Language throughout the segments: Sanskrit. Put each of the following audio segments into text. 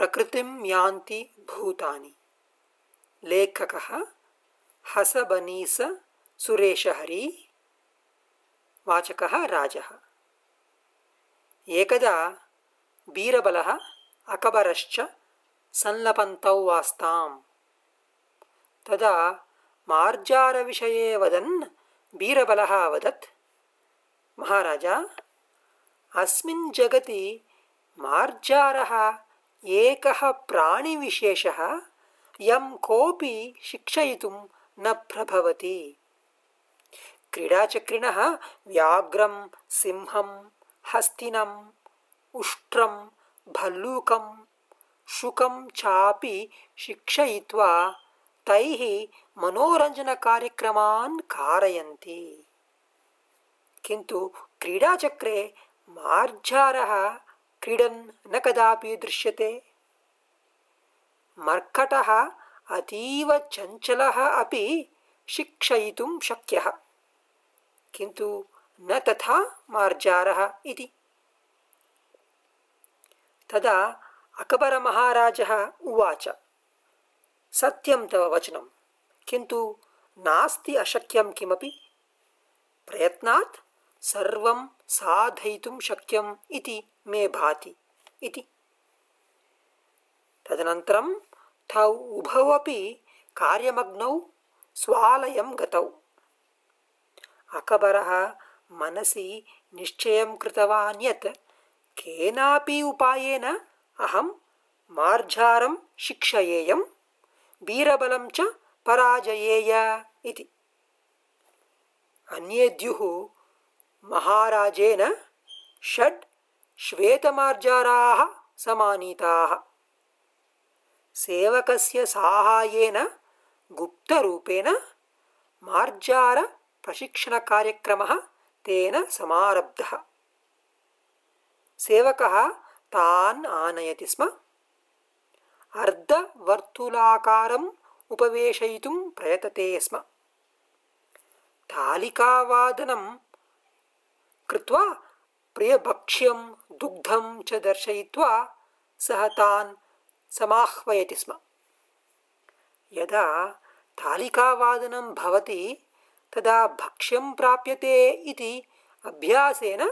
प्रकृति यान्ति भूता लेखक हसबनीस सुरेशहरि, वाचकः राजः। एकदा बीरबलः अकबरश्च संलपन्तौ वास्ताम्। तदा मार्जारविषये वदन् बीरबलः अवदत्, महाराज, अस्मिन् मजार एकः प्राणिविशेषः यं कोऽपि शिक्षयितुं न प्रभवति। क्रीडाचक्रिणः व्याघ्रं सिंहं हस्तिनम् उष्ट्रं भल्लूकं शुकं चापि शिक्षयित्वा तैः मनोरञ्जनकार्यक्रमान् कारयन्ति। किन्तु क्रीडाचक्रे मार्जारः क्रीडन् न कदापि दृश्यते। मर्कटः अतीव चञ्चलः अपि शिक्षयितुं शक्यः। किन्तु न तथा मार्जारः इति। तदा अकबरमहाराजः उवाच, सत्यं तव वचनं, किन्तु नास्ति अशक्यं किमपि? प्रयत्नात् सर्वं साधयितुं शक्यम् इति मे भाति इति। तदनन्तरं तौ उभौ अपि कार्यमग्नौ स्वालयं गतौ। अकबरः मनसि निश्चयं कृतवान् यत् केनापि उपायेन अहं मार्जारं शिक्षयेयं बीरबलं च पराजयेय इति। अन्येद्युः महाराजेन षड् श्वेतमार्जाराः समानीताः। सेवकस्य साहाय्येन गुप्तरूपेण मार्जारप्रशिक्षणकार्यक्रमः तेन समारब्धः। सेवकः तान् आनयति स्म। अर्धवर्तुलाकारम् उपवेशयितुं प्रयतते स्म। तालिकावादनं कृत्वा प्रियभक्ष्यं दुग्धं च दर्शयित्वा सः तान् समाह्वयति स्म। यदा तालिकावादनं भवति तदा भक्ष्यं प्राप्यते इति अभ्यासेन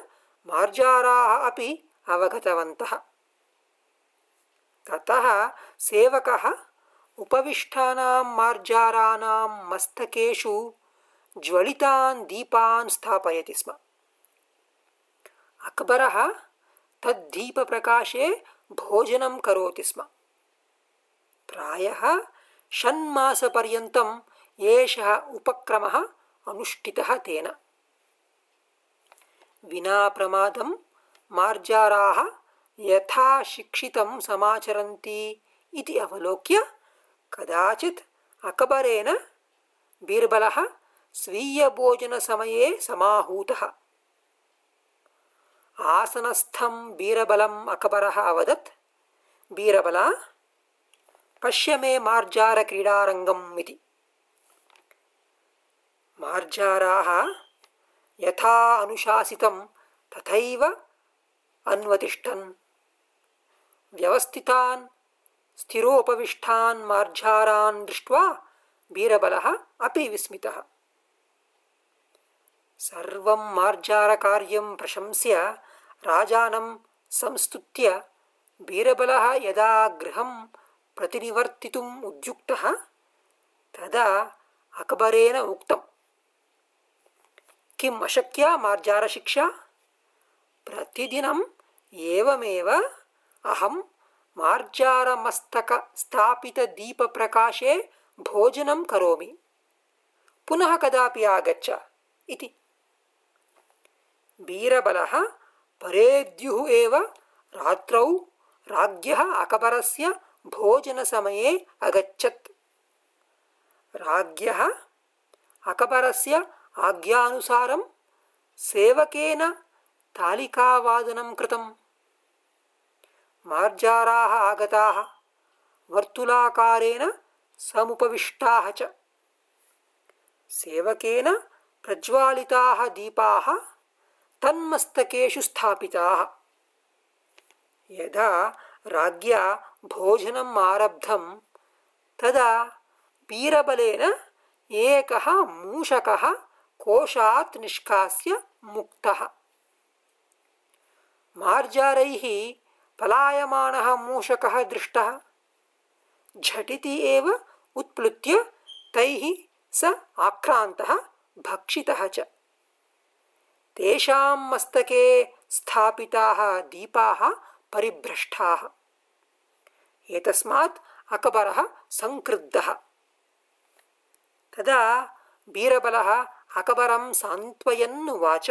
मार्जाराः अपि अवगतवन्तः। ततः सेवकः उपविष्टानां मार्जाराणां मस्तकेषु ज्वलितान् दीपान् स्थापयति स्म अक्बरः तद्दीपप्रकाशे भोजनं करोति स्म। प्रायः षण्मासपर्यन्तम् एषः उपक्रमः अनुष्ठितः तेन। विना प्रमादं मार्जाराः यथा शिक्षितं समाचरन्ति इति अवलोक्य कदाचित् अकबरेण बीर्बलः स्वीयभोजनसमये समाहूतः आसनस्थं बीरबलम् अकबरः अवदत्। बीरबल पश्य मे मार्जारक्रीडारङ्गम् इति। मार्जाराः यथा अनुशासितं तथैव अन्वतिष्ठन्। व्यवस्थितान् स्थिरोपविष्टान् मार्जारान् दृष्ट्वा बीरबलः अपि विस्मितः। सर्वं मार्जारकार्यं प्रशंस्य राजानं संस्तुत्य बीरबलः यदा गृहं प्रतिनिवर्तितुम् उद्युक्तः तदा अकबरेण उक्तम् किम् अशक्या मार्जारशिक्षा? प्रतिदिनम् एवमेव अहं मार्जारमस्तकस्थापितदीपप्रकाशे भोजनं करोमि। पुनः कदापि आगच्छ इति। बीरबलः परेद्युः एव रात्रौ राज्ञः अकबरस्य भोजनसमये अगच्छत्। राज्ञः अकबरस्य आज्ञानुसारं सेवकेन तालिकावादनं कृतम्। मार्जाराः आगताः वर्तुलाकारेण समुपविष्टाः च। सेवकेन प्रज्वालिताः दीपाः तन्मस्तकेषु स्थापिताः। यदा राज्ञा भोजनम् आरब्धं तदा बीरबलेन एकः मूषकः कोशात् निष्कास्य मुक्तः। मार्जारैः पलायमानः मूषकः दृष्टः। झटिति एव उत्प्लुत्य तैः स आक्रान्तः, भक्षितः च। तेषां मस्तके स्थापिताः दीपाः परिभ्रष्टाः। एतस्मात् अकबरः सङ्क्रुद्धः तदा बीरबलः अकबरं सान्त्वयन् उवाच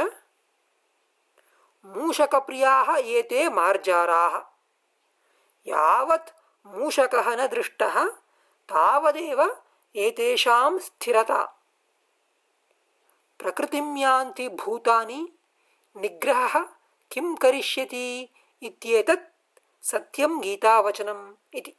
मूषकप्रियाः एते मार्जाराः। यावत् मूषकः न दृष्टः, तावदेव एतेषां स्थिरता। प्रकृतिं यान्ति भूतानि निग्रहः किं करिष्यति इत्येतत् सत्यं गीतावचनम् इति